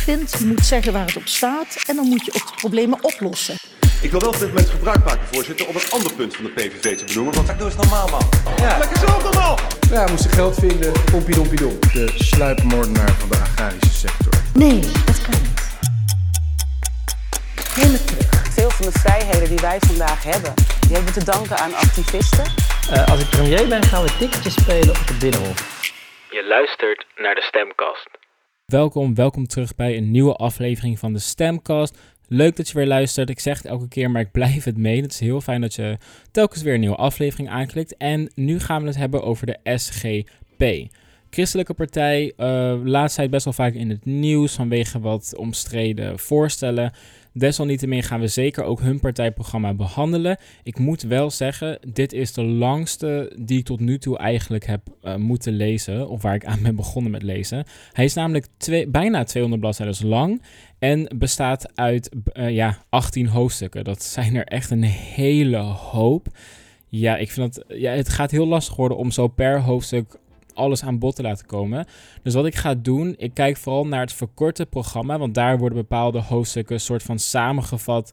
vindt. Je moet zeggen waar het op staat en dan moet je ook de problemen oplossen. Ik wil wel op dit moment gebruik maken, voorzitter, om een ander punt van de PVV te benoemen. Want doe eens normaal, man. Ja. Lekker zo normaal. Ja, we moesten geld vinden. Pompie dompie dom. De sluipmoordenaar van de agrarische sector. Nee, dat kan niet. Neem het terug. Veel van de vrijheden die wij vandaag hebben, die hebben we te danken aan activisten. Uh, als ik premier ben, gaan we ticketjes spelen op het Binnenhof. Je luistert naar de Stemcast. Welkom, welkom terug bij een nieuwe aflevering van de Stemcast. Leuk dat je weer luistert. Ik zeg het elke keer, maar ik blijf het mee. Het is heel fijn dat je telkens weer een nieuwe aflevering aanklikt. En nu gaan we het hebben over de SGP. Christelijke partij, uh, laatst tijd best wel vaak in het nieuws vanwege wat omstreden voorstellen. Desalniettemin gaan we zeker ook hun partijprogramma behandelen. Ik moet wel zeggen, dit is de langste die ik tot nu toe eigenlijk heb uh, moeten lezen, of waar ik aan ben begonnen met lezen. Hij is namelijk twee, bijna 200 bladzijden lang en bestaat uit uh, ja, 18 hoofdstukken. Dat zijn er echt een hele hoop. Ja, ik vind dat ja, het gaat heel lastig worden om zo per hoofdstuk alles aan bod te laten komen. Dus wat ik ga doen, ik kijk vooral naar het verkorte programma, want daar worden bepaalde hoofdstukken soort van samengevat.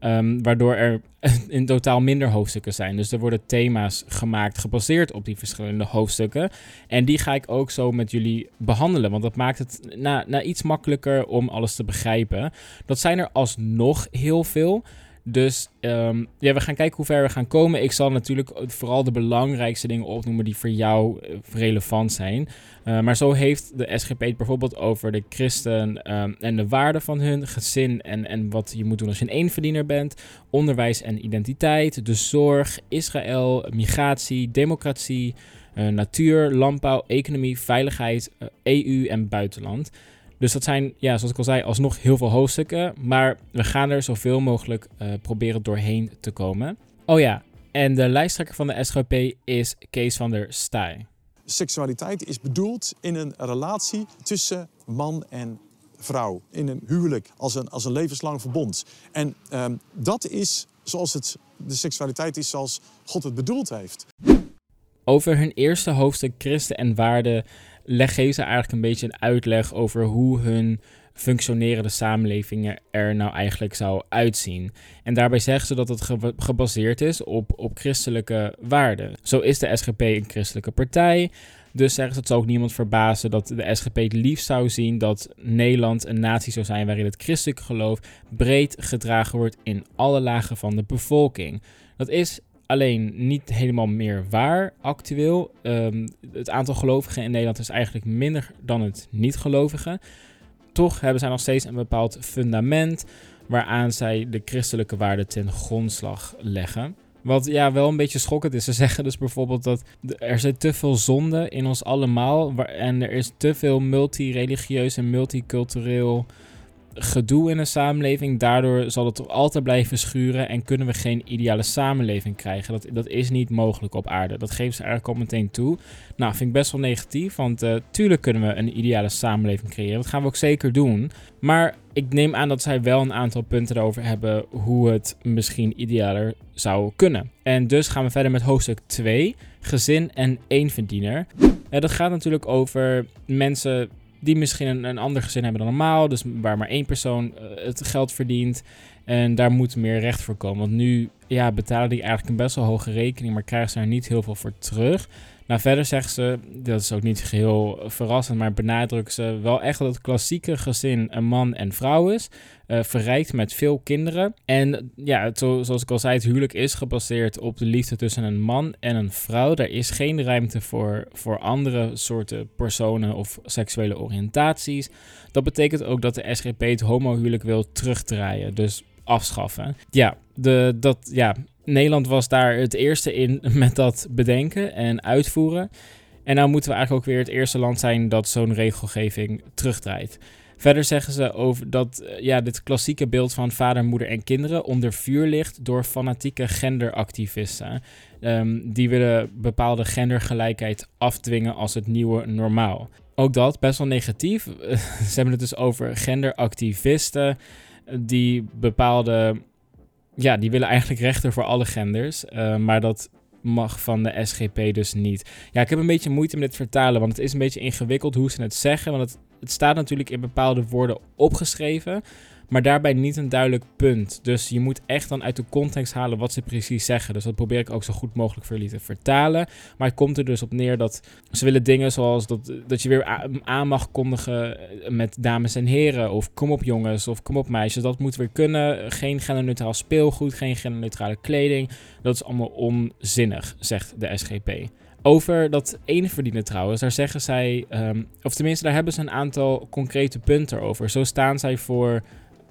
Um, waardoor er in totaal minder hoofdstukken zijn. Dus er worden thema's gemaakt gebaseerd op die verschillende hoofdstukken. En die ga ik ook zo met jullie behandelen. Want dat maakt het na, na iets makkelijker om alles te begrijpen. Dat zijn er alsnog heel veel. Dus um, ja, we gaan kijken hoe ver we gaan komen. Ik zal natuurlijk vooral de belangrijkste dingen opnoemen die voor jou eh, relevant zijn. Uh, maar zo heeft de SGP het bijvoorbeeld over de christen um, en de waarden van hun gezin en, en wat je moet doen als je een eenverdiener bent. Onderwijs en identiteit, de zorg, Israël, migratie, democratie, uh, natuur, landbouw, economie, veiligheid, EU en buitenland. Dus dat zijn, ja, zoals ik al zei, alsnog heel veel hoofdstukken. Maar we gaan er zoveel mogelijk uh, proberen doorheen te komen. Oh ja, en de lijsttrekker van de SGP is Kees van der Staaij. Seksualiteit is bedoeld in een relatie tussen man en vrouw. In een huwelijk, als een, als een levenslang verbond. En um, dat is zoals het, de seksualiteit is zoals God het bedoeld heeft. Over hun eerste hoofdstuk Christen en waarden geven ze eigenlijk een beetje een uitleg over hoe hun functionerende samenlevingen er nou eigenlijk zou uitzien. En daarbij zeggen ze dat het gebaseerd is op, op christelijke waarden. Zo is de SGP een christelijke partij. Dus zeggen ze, het zou ook niemand verbazen dat de SGP het liefst zou zien dat Nederland een natie zou zijn waarin het christelijke geloof breed gedragen wordt in alle lagen van de bevolking. Dat is alleen niet helemaal meer waar actueel. Um, het aantal gelovigen in Nederland is eigenlijk minder dan het niet-gelovigen. Toch hebben zij nog steeds een bepaald fundament waaraan zij de christelijke waarden ten grondslag leggen. Wat ja, wel een beetje schokkend is. Ze zeggen dus bijvoorbeeld dat er zit te veel zonde in ons allemaal. En er is te veel multireligieus en multicultureel gedoe in een samenleving. Daardoor zal het altijd blijven schuren en kunnen we geen ideale samenleving krijgen. Dat, dat is niet mogelijk op aarde. Dat geven ze eigenlijk al meteen toe. Nou, vind ik best wel negatief, want uh, tuurlijk kunnen we een ideale samenleving creëren. Dat gaan we ook zeker doen. Maar ik neem aan dat zij wel een aantal punten erover hebben hoe het misschien idealer zou kunnen. En dus gaan we verder met hoofdstuk 2, gezin en eenverdiener. Uh, dat gaat natuurlijk over mensen die misschien een, een ander gezin hebben dan normaal. Dus waar maar één persoon uh, het geld verdient. En daar moet meer recht voor komen. Want nu ja, betalen die eigenlijk een best wel hoge rekening, maar krijgen ze er niet heel veel voor terug. Nou, verder zeggen ze, dat is ook niet geheel verrassend, maar benadrukken ze wel echt dat het klassieke gezin een man en vrouw is. Uh, verrijkt met veel kinderen. En ja, zoals ik al zei, het huwelijk is gebaseerd op de liefde tussen een man en een vrouw. Er is geen ruimte voor, voor andere soorten personen of seksuele oriëntaties. Dat betekent ook dat de SGP het homohuwelijk wil terugdraaien. Dus afschaffen. Ja, de, dat, ja, Nederland was daar het eerste in met dat bedenken en uitvoeren. En nou moeten we eigenlijk ook weer het eerste land zijn dat zo'n regelgeving terugdraait. Verder zeggen ze over dat eh, ja, dit klassieke beeld van vader, moeder en kinderen onder vuur ligt door fanatieke genderactivisten. Um, die willen bepaalde gendergelijkheid afdwingen als het nieuwe normaal. Ook dat best wel negatief. ze hebben het dus over genderactivisten die bepaalde ja, die willen eigenlijk rechten voor alle genders. Uh, maar dat mag van de SGP dus niet. Ja, ik heb een beetje moeite met het vertalen, want het is een beetje ingewikkeld hoe ze het zeggen. Want het, het staat natuurlijk in bepaalde woorden opgeschreven, maar daarbij niet een duidelijk punt. Dus je moet echt dan uit de context halen wat ze precies zeggen. Dus dat probeer ik ook zo goed mogelijk voor jullie te vertalen. Maar het komt er dus op neer dat ze willen dingen zoals dat, dat je weer aan mag kondigen met dames en heren. Of kom op jongens of kom op meisjes. Dat moet weer kunnen. Geen genderneutraal speelgoed, geen genderneutrale kleding. Dat is allemaal onzinnig, zegt de SGP. Over dat ene verdienen trouwens, daar zeggen zij, um, of tenminste daar hebben ze een aantal concrete punten over. Zo staan zij voor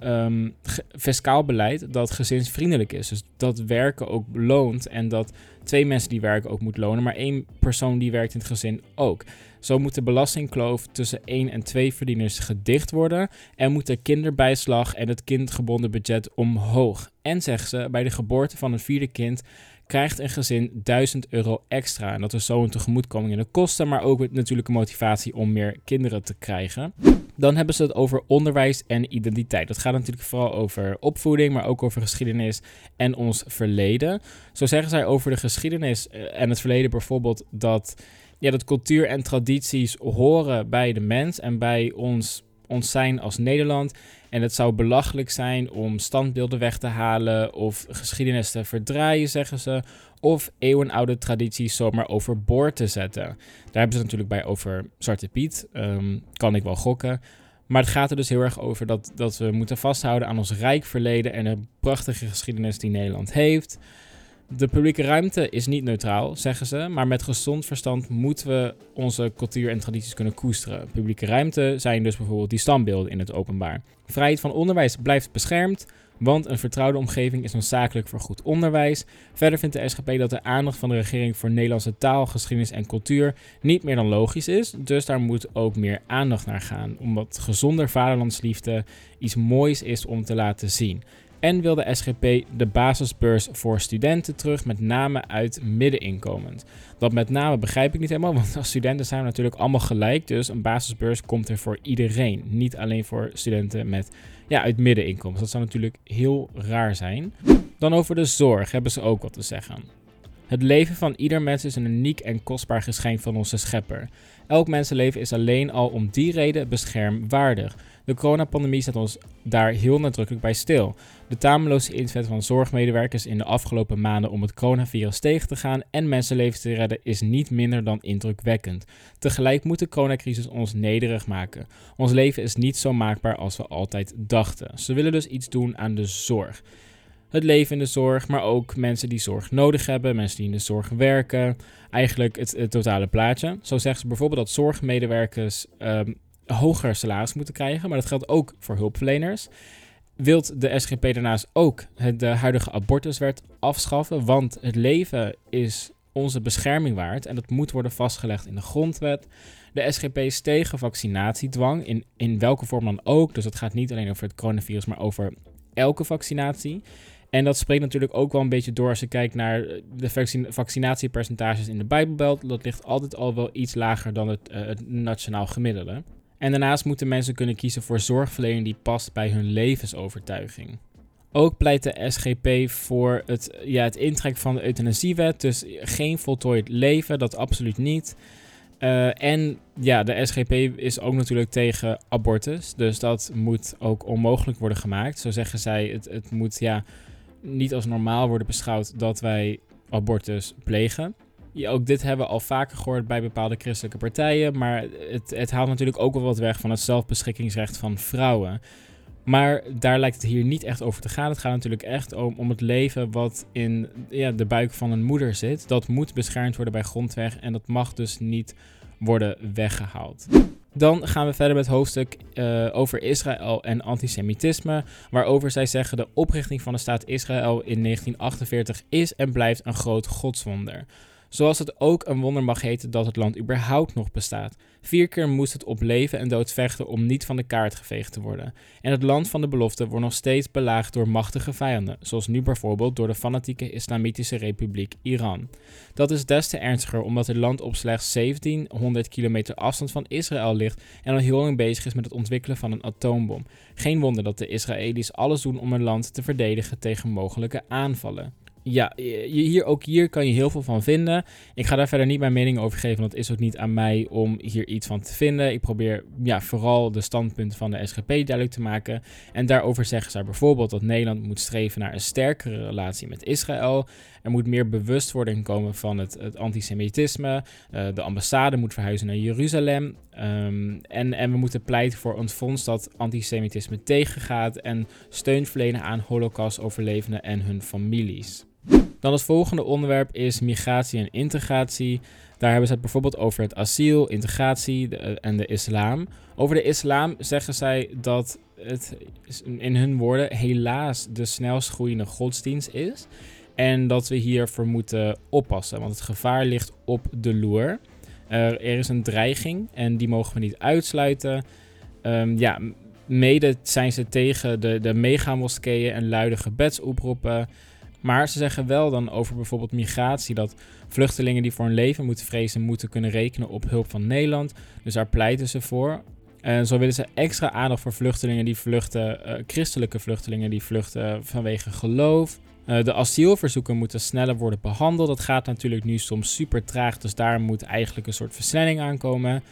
um, fiscaal beleid dat gezinsvriendelijk is. Dus dat werken ook loont en dat twee mensen die werken ook moet lonen, maar één persoon die werkt in het gezin ook. Zo moet de belastingkloof tussen één en twee verdieners gedicht worden en moet de kinderbijslag en het kindgebonden budget omhoog. En zeggen ze, bij de geboorte van een vierde kind krijgt een gezin 1000 euro extra. En dat is zo een tegemoetkoming in de kosten, maar ook met natuurlijke motivatie om meer kinderen te krijgen. Dan hebben ze het over onderwijs en identiteit. Dat gaat natuurlijk vooral over opvoeding, maar ook over geschiedenis en ons verleden. Zo zeggen zij over de geschiedenis eh, en het verleden bijvoorbeeld dat, ja, dat cultuur en tradities horen bij de mens en bij ons, ons zijn als Nederland. En het zou belachelijk zijn om standbeelden weg te halen of geschiedenis te verdraaien, zeggen ze. Of eeuwenoude tradities zomaar overboord te zetten. Daar hebben ze natuurlijk bij over Zwarte Piet. Um, kan ik wel gokken. Maar het gaat er dus heel erg over dat, dat we moeten vasthouden aan ons rijk verleden en de prachtige geschiedenis die Nederland heeft. De publieke ruimte is niet neutraal, zeggen ze, maar met gezond verstand moeten we onze cultuur en tradities kunnen koesteren. Publieke ruimte zijn dus bijvoorbeeld die standbeelden in het openbaar. Vrijheid van onderwijs blijft beschermd, want een vertrouwde omgeving is noodzakelijk voor goed onderwijs. Verder vindt de SGP dat de aandacht van de regering voor Nederlandse taal, geschiedenis en cultuur niet meer dan logisch is. Dus daar moet ook meer aandacht naar gaan, omdat gezonder vaderlandsliefde iets moois is om te laten zien. En wil de SGP de basisbeurs voor studenten terug, met name uit middeninkomens. Dat met name begrijp ik niet helemaal, want als studenten zijn we natuurlijk allemaal gelijk. Dus een basisbeurs komt er voor iedereen, niet alleen voor studenten met, ja, uit middeninkomens. Dat zou natuurlijk heel raar zijn. Dan over de zorg hebben ze ook wat te zeggen. Het leven van ieder mens is een uniek en kostbaar geschenk van onze schepper. Elk mensenleven is alleen al om die reden beschermwaardig. De coronapandemie zet ons daar heel nadrukkelijk bij stil. De tameloze inzet van zorgmedewerkers in de afgelopen maanden om het coronavirus tegen te gaan en mensenlevens te redden is niet minder dan indrukwekkend. Tegelijk moet de coronacrisis ons nederig maken. Ons leven is niet zo maakbaar als we altijd dachten. Ze willen dus iets doen aan de zorg het leven in de zorg, maar ook mensen die zorg nodig hebben, mensen die in de zorg werken. Eigenlijk het, totale plaatje. Zo zeggen ze bijvoorbeeld dat zorgmedewerkers um, hoger salaris moeten krijgen, maar dat geldt ook voor hulpverleners. Wilt de SGP daarnaast ook de huidige abortuswet afschaffen, want het leven is onze bescherming waard en dat moet worden vastgelegd in de grondwet. De SGP is tegen vaccinatiedwang, in, in welke vorm dan ook. Dus het gaat niet alleen over het coronavirus, maar over elke vaccinatie. En dat spreekt natuurlijk ook wel een beetje door als je kijkt naar de vaccinatiepercentages in de Bijbelbelt. Dat ligt altijd al wel iets lager dan het, uh, het nationaal gemiddelde. En daarnaast moeten mensen kunnen kiezen voor zorgverlening die past bij hun levensovertuiging. Ook pleit de SGP voor het, ja, het intrekken van de euthanasiewet. Dus geen voltooid leven, dat absoluut niet. Uh, en ja, de SGP is ook natuurlijk tegen abortus. Dus dat moet ook onmogelijk worden gemaakt. Zo zeggen zij, het, het moet ja, niet als normaal worden beschouwd dat wij abortus plegen. Ja, ook dit hebben we al vaker gehoord bij bepaalde christelijke partijen. Maar het, het haalt natuurlijk ook wel wat weg van het zelfbeschikkingsrecht van vrouwen. Maar daar lijkt het hier niet echt over te gaan. Het gaat natuurlijk echt om, om het leven wat in ja, de buik van een moeder zit. Dat moet beschermd worden bij grondweg en dat mag dus niet worden weggehaald. Dan gaan we verder met het hoofdstuk uh, over Israël en antisemitisme, waarover zij zeggen de oprichting van de staat Israël in 1948 is en blijft een groot godswonder. Zoals het ook een wonder mag heten dat het land überhaupt nog bestaat. Vier keer moest het op leven en dood vechten om niet van de kaart geveegd te worden. En het land van de belofte wordt nog steeds belaagd door machtige vijanden, zoals nu bijvoorbeeld door de fanatieke Islamitische Republiek Iran. Dat is des te ernstiger omdat het land op slechts 1700 kilometer afstand van Israël ligt en al heel lang bezig is met het ontwikkelen van een atoombom. Geen wonder dat de Israëli's alles doen om hun land te verdedigen tegen mogelijke aanvallen. Ja, hier, ook hier kan je heel veel van vinden. Ik ga daar verder niet mijn mening over geven, want het is ook niet aan mij om hier iets van te vinden. Ik probeer ja, vooral de standpunten van de SGP duidelijk te maken. En daarover zeggen zij bijvoorbeeld dat Nederland moet streven naar een sterkere relatie met Israël. Er moet meer bewustwording komen van het, het antisemitisme. Eh, de ambassade moet verhuizen naar Jeruzalem. Ehm, en, en we moeten pleiten voor een fonds dat antisemitisme tegengaat en steun verlenen aan Holocaust-overlevenden en hun families. Dan het volgende onderwerp is migratie en integratie. Daar hebben ze het bijvoorbeeld over het asiel, integratie eh, en de islam. Over de islam zeggen zij dat het in hun woorden helaas de snelst groeiende godsdienst is. En dat we hiervoor moeten oppassen, want het gevaar ligt op de loer. Er, er is een dreiging en die mogen we niet uitsluiten. Ehm, ja, mede zijn ze tegen de, de megamoskeeën en luide gebedsoproepen. Maar ze zeggen wel dan over bijvoorbeeld migratie dat vluchtelingen die voor hun leven moeten vrezen, moeten kunnen rekenen op hulp van Nederland. Dus daar pleiten ze voor. En zo willen ze extra aandacht voor vluchtelingen die vluchten, eh, christelijke vluchtelingen die vluchten vanwege geloof. Eh, de asielverzoeken moeten sneller worden behandeld. Dat gaat natuurlijk nu soms super traag, dus daar moet eigenlijk een soort versnelling aankomen.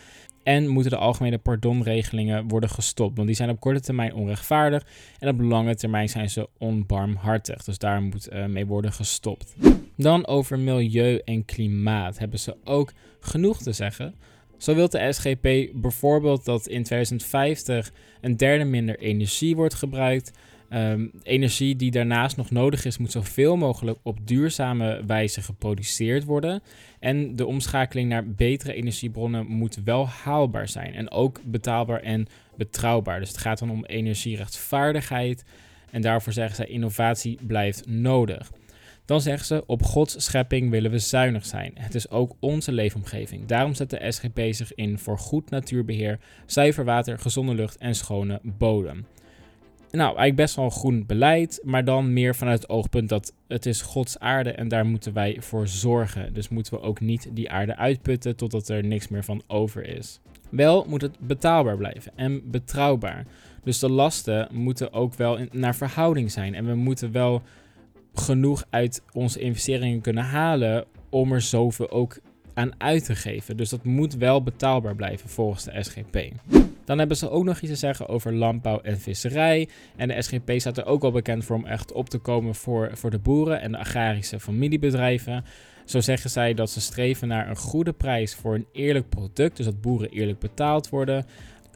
En moeten de algemene pardonregelingen worden gestopt, want die zijn op korte termijn onrechtvaardig en op lange termijn zijn ze onbarmhartig. Dus daar moet eh, mee worden gestopt. Dan over milieu en klimaat hebben ze ook genoeg te zeggen. Zo wil de SGP bijvoorbeeld dat in 2050 een derde minder energie wordt gebruikt. Ehm, energie die daarnaast nog nodig is, moet zoveel mogelijk op duurzame wijze geproduceerd worden. En de omschakeling naar betere energiebronnen moet wel haalbaar zijn. En ook betaalbaar en betrouwbaar. Dus het gaat dan om energierechtvaardigheid. En daarvoor zeggen zij innovatie blijft nodig. Dan zeggen ze, op Gods schepping willen we zuinig zijn. Het is ook onze leefomgeving. Daarom zet de SGP zich in voor goed natuurbeheer, zuiver water, gezonde lucht en schone bodem. Nou, eigenlijk best wel een groen beleid, maar dan meer vanuit het oogpunt dat het is Gods aarde en daar moeten wij voor zorgen. Dus moeten we ook niet die aarde uitputten totdat er niks meer van over is. Wel moet het betaalbaar blijven en betrouwbaar. Dus de lasten moeten ook wel in- naar verhouding zijn en we moeten wel genoeg uit onze investeringen kunnen halen om er zoveel ook aan uit te geven. Dus dat moet wel betaalbaar blijven volgens de SGP. Dan hebben ze ook nog iets te zeggen over landbouw en visserij. En de SGP staat er ook wel bekend voor om echt op te komen voor, voor de boeren en de agrarische familiebedrijven. Zo zeggen zij dat ze streven naar een goede prijs voor een eerlijk product, dus dat boeren eerlijk betaald worden.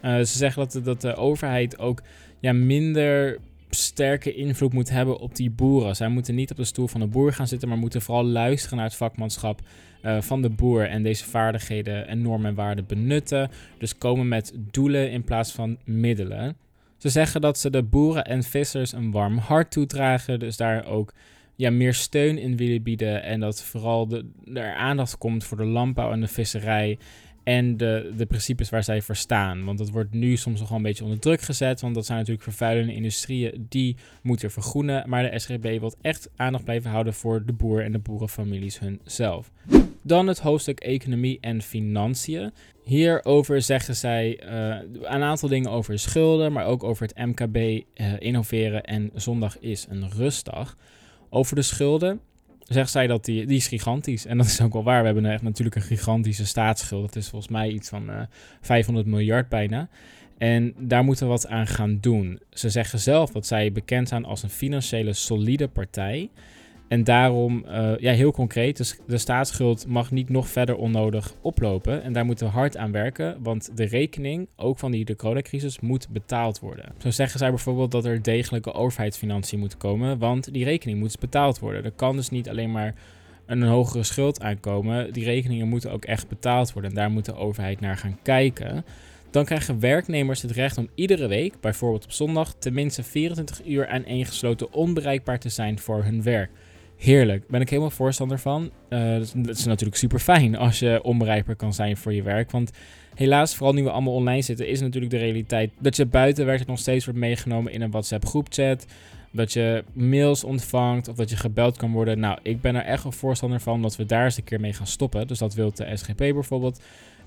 Eh, ze zeggen dat de, dat de overheid ook ja, minder sterke invloed moet hebben op die boeren. Zij moeten niet op de stoel van de boer gaan zitten, maar moeten vooral luisteren naar het vakmanschap eh, van de boer en deze vaardigheden en normen en waarden benutten. Dus komen met doelen in plaats van middelen. Ze zeggen dat ze de boeren en vissers een warm hart toedragen, dus daar ook ja, meer steun in willen bieden en dat vooral de, er aandacht komt voor de landbouw en de visserij en de, principes waar zij voor staan. Want dat wordt nu soms nog wel een beetje onder druk gezet, want dat zijn natuurlijk vervuilende industrieën die moeten vergroenen. Maar de SGB wil echt aandacht blijven houden voor de boer en de boerenfamilies hunzelf. Dan het hoofdstuk economie en financiën. Hierover zeggen zij eh, een aantal dingen over schulden, maar ook over het MKB, eh, innoveren en zondag is een rustdag. Over de schulden zegt zij dat die, die is gigantisch. En dat is ook wel waar. We hebben echt natuurlijk een gigantische staatsschuld. Dat is volgens mij iets van eh 500 miljard bijna. En daar moeten we wat aan gaan doen. Ze zeggen zelf dat zij bekend zijn als een financiële solide partij. En daarom, eh, ja, heel concreet, dus de staatsschuld mag niet nog verder onnodig oplopen. En daar moeten we hard aan werken, want de rekening, ook van die de coronacrisis, moet betaald worden. Zo zeggen zij bijvoorbeeld dat er degelijke overheidsfinanciën moeten komen, want die rekening moet betaald worden. Er kan dus niet alleen maar een hogere schuld aankomen. Die rekeningen moeten ook echt betaald worden en daar moet de overheid naar gaan kijken. Dan krijgen werknemers het recht om iedere week, bijvoorbeeld op zondag, tenminste 24 uur aaneengesloten onbereikbaar te zijn voor hun werk. Heerlijk, ben ik helemaal voorstander van. Uh, dat, is, natuurlijk super fijn als je onbereikbaar kan zijn voor je werk. Want helaas, vooral nu we allemaal online zitten, is natuurlijk de realiteit dat je buiten werkt nog steeds wordt meegenomen in een WhatsApp groepchat. Dat je mails ontvangt of dat je gebeld kan worden. Nou, ik ben er echt een voorstander van dat we daar eens een keer mee gaan stoppen. Dus dat wil de SGP bijvoorbeeld.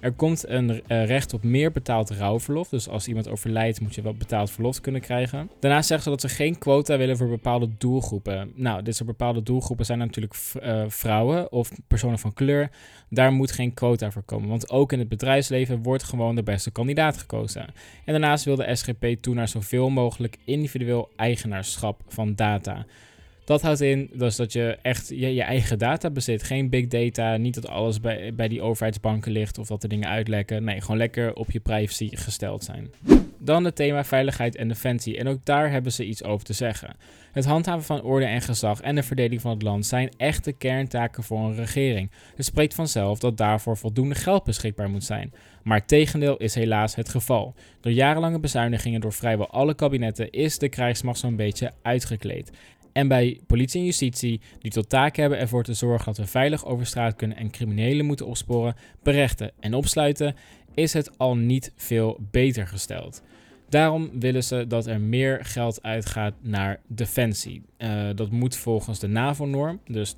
Er komt een eh, recht op meer betaald rouwverlof. Dus als iemand overlijdt, moet je wel betaald verlof kunnen krijgen. Daarnaast zeggen ze dat ze geen quota willen voor bepaalde doelgroepen. Nou, dit soort bepaalde doelgroepen zijn natuurlijk uh, vrouwen of personen van kleur. Daar moet geen quota voor komen. Want ook in het bedrijfsleven wordt gewoon de beste kandidaat gekozen. En daarnaast wil de SGP toe naar zoveel mogelijk individueel eigenaarschap van data. Dat houdt in dus dat je echt je, eigen data bezit. Geen big data, niet dat alles bij, bij die overheidsbanken ligt of dat er dingen uitlekken. Nee, gewoon lekker op je privacy gesteld zijn. Dan het thema veiligheid en defensie. En ook daar hebben ze iets over te zeggen. Het handhaven van orde en gezag en de verdeling van het land zijn echte kerntaken voor een regering. Het spreekt vanzelf dat daarvoor voldoende geld beschikbaar moet zijn. Maar tegendeel is helaas het geval. Door jarenlange bezuinigingen door vrijwel alle kabinetten is de krijgsmacht zo'n beetje uitgekleed. En bij politie en justitie, die tot taak hebben ervoor te zorgen dat we veilig over straat kunnen en criminelen moeten opsporen, berechten en opsluiten, is het al niet veel beter gesteld. Daarom willen ze dat er meer geld uitgaat naar defensie. Uh, dat moet volgens de NAVO-norm, dus 2%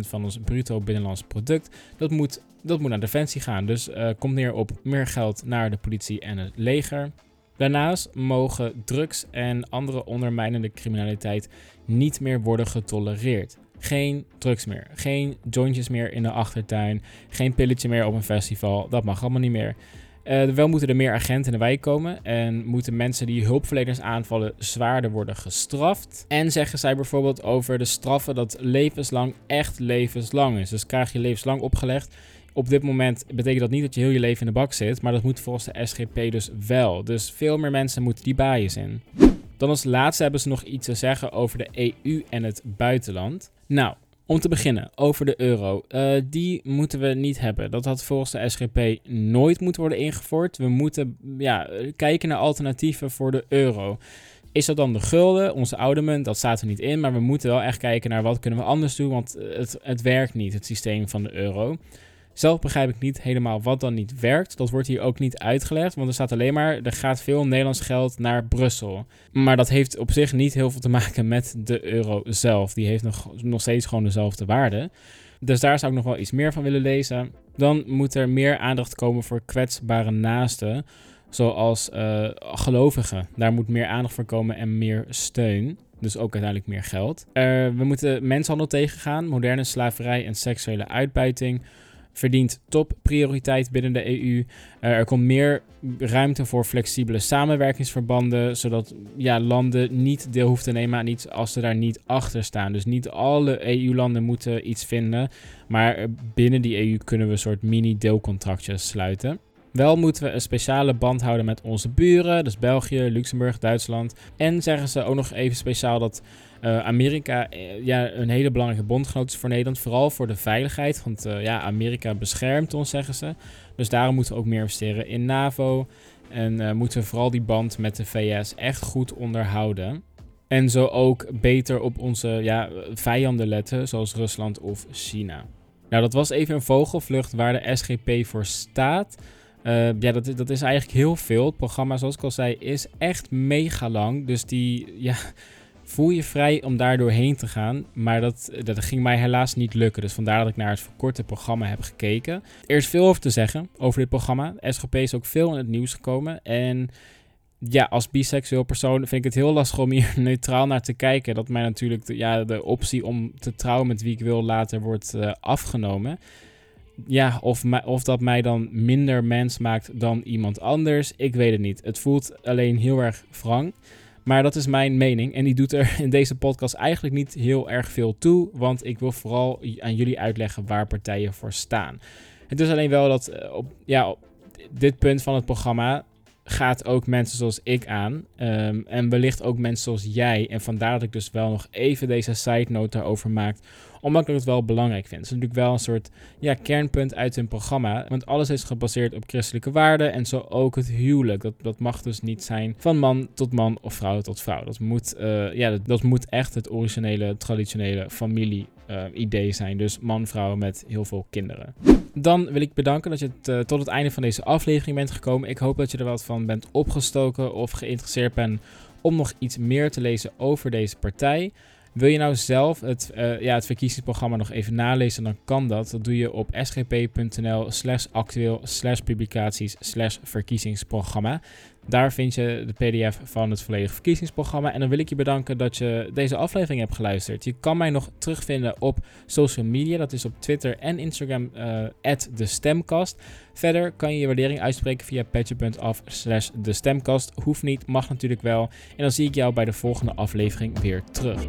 van ons bruto binnenlands product, dat moet, dat moet naar defensie gaan. Dus uh, komt neer op meer geld naar de politie en het leger. Daarnaast mogen drugs en andere ondermijnende criminaliteit niet meer worden getolereerd. Geen drugs meer, geen jointjes meer in de achtertuin, geen pilletje meer op een festival. Dat mag allemaal niet meer. Uh, wel moeten er meer agenten in de wijk komen en moeten mensen die hulpverleners aanvallen zwaarder worden gestraft. En zeggen zij bijvoorbeeld over de straffen dat levenslang echt levenslang is. Dus krijg je levenslang opgelegd. Op dit moment betekent dat niet dat je heel je leven in de bak zit, maar dat moet volgens de SGP dus wel. Dus veel meer mensen moeten die bias in. Dan als laatste hebben ze nog iets te zeggen over de EU en het buitenland. Nou, om te beginnen, over de euro. Uh, die moeten we niet hebben. Dat had volgens de SGP nooit moeten worden ingevoerd. We moeten ja, kijken naar alternatieven voor de euro. Is dat dan de gulden, onze oude munt? Dat staat er niet in. Maar we moeten wel echt kijken naar wat kunnen we anders doen. Want het, het werkt niet, het systeem van de euro. Zelf begrijp ik niet helemaal wat dan niet werkt. Dat wordt hier ook niet uitgelegd, want er staat alleen maar: er gaat veel Nederlands geld naar Brussel. Maar dat heeft op zich niet heel veel te maken met de euro zelf. Die heeft nog, nog steeds gewoon dezelfde waarde. Dus daar zou ik nog wel iets meer van willen lezen. Dan moet er meer aandacht komen voor kwetsbare naasten, zoals uh, gelovigen. Daar moet meer aandacht voor komen en meer steun. Dus ook uiteindelijk meer geld. We moeten mensenhandel tegengaan, moderne slaverij en seksuele uitbuiting verdient topprioriteit binnen de EU. Eh, er komt meer ruimte voor flexibele samenwerkingsverbanden, zodat ja, landen niet deel hoeven te nemen aan iets als ze daar niet achter staan. Dus niet alle EU-landen moeten iets vinden, maar binnen die EU kunnen we een soort mini-deelcontractjes sluiten. Wel moeten we een speciale band houden met onze buren, dus België, Luxemburg, Duitsland. En zeggen ze ook nog even speciaal dat uh, Amerika uh, ja, een hele belangrijke bondgenoot is voor Nederland, vooral voor de veiligheid. Want uh, ja, Amerika beschermt ons, zeggen ze. Dus daarom moeten we ook meer investeren in NAVO. En moeten we vooral die band met de VS echt goed onderhouden. En zo ook beter op onze ja, vijanden letten, zoals Rusland of China. Nou, dat was even een vogelvlucht waar de SGP voor staat. Ja, dat, dat is eigenlijk heel veel. Het programma, zoals ik al zei, is echt mega lang. Dus die, ja, voel je vrij om daar doorheen te gaan. Maar dat, dat ging mij helaas niet lukken. Dus vandaar dat ik naar het verkorte programma heb gekeken. Er is veel over te zeggen over dit programma. SGP is ook veel in het nieuws gekomen. En ja, als biseksueel persoon vind ik het heel lastig om hier neutraal naar te kijken. Dat mij natuurlijk de, ja, de optie om te trouwen met wie ik wil later wordt uh, afgenomen. Ja, of, of dat mij dan minder mens maakt dan iemand anders. Ik weet het niet. Het voelt alleen heel erg wrang. Maar dat is mijn mening. En die doet er in deze podcast eigenlijk niet heel erg veel toe. Want ik wil vooral aan jullie uitleggen waar partijen voor staan. Het is alleen wel dat eh, op, ja, dit punt van het programma gaat ook mensen zoals ik aan. Um, en wellicht ook mensen zoals jij. En vandaar dat ik dus wel nog even deze side note daarover maak omdat ik het wel belangrijk vind. Het is natuurlijk wel een soort ja, kernpunt uit hun programma. Want alles is gebaseerd op christelijke waarden. En zo ook het huwelijk. Dat, dat mag dus niet zijn van man tot man of vrouw tot vrouw. Dat moet, uh, ja, dat, moet echt het originele, traditionele familie-idee uh, zijn. Dus man-vrouw met heel veel kinderen. Dan wil ik bedanken dat je uh, tot het einde van deze aflevering bent gekomen. Ik hoop dat je er wat van bent opgestoken of geïnteresseerd bent om nog iets meer te lezen over deze partij. Wil je nou zelf het, uh, ja, het verkiezingsprogramma nog even nalezen, dan kan dat. Dat doe je op sgp.nl slash actueel slash publicaties slash verkiezingsprogramma. Daar vind je de PDF van het volledige verkiezingsprogramma. En dan wil ik je bedanken dat je deze aflevering hebt geluisterd. Je kan mij nog terugvinden op social media. Dat is op Twitter en Instagram, uh, de stemkast. Verder kan je je waardering uitspreken via patje.af slash de. Hoeft niet, mag natuurlijk wel. En dan zie ik jou bij de volgende aflevering weer terug.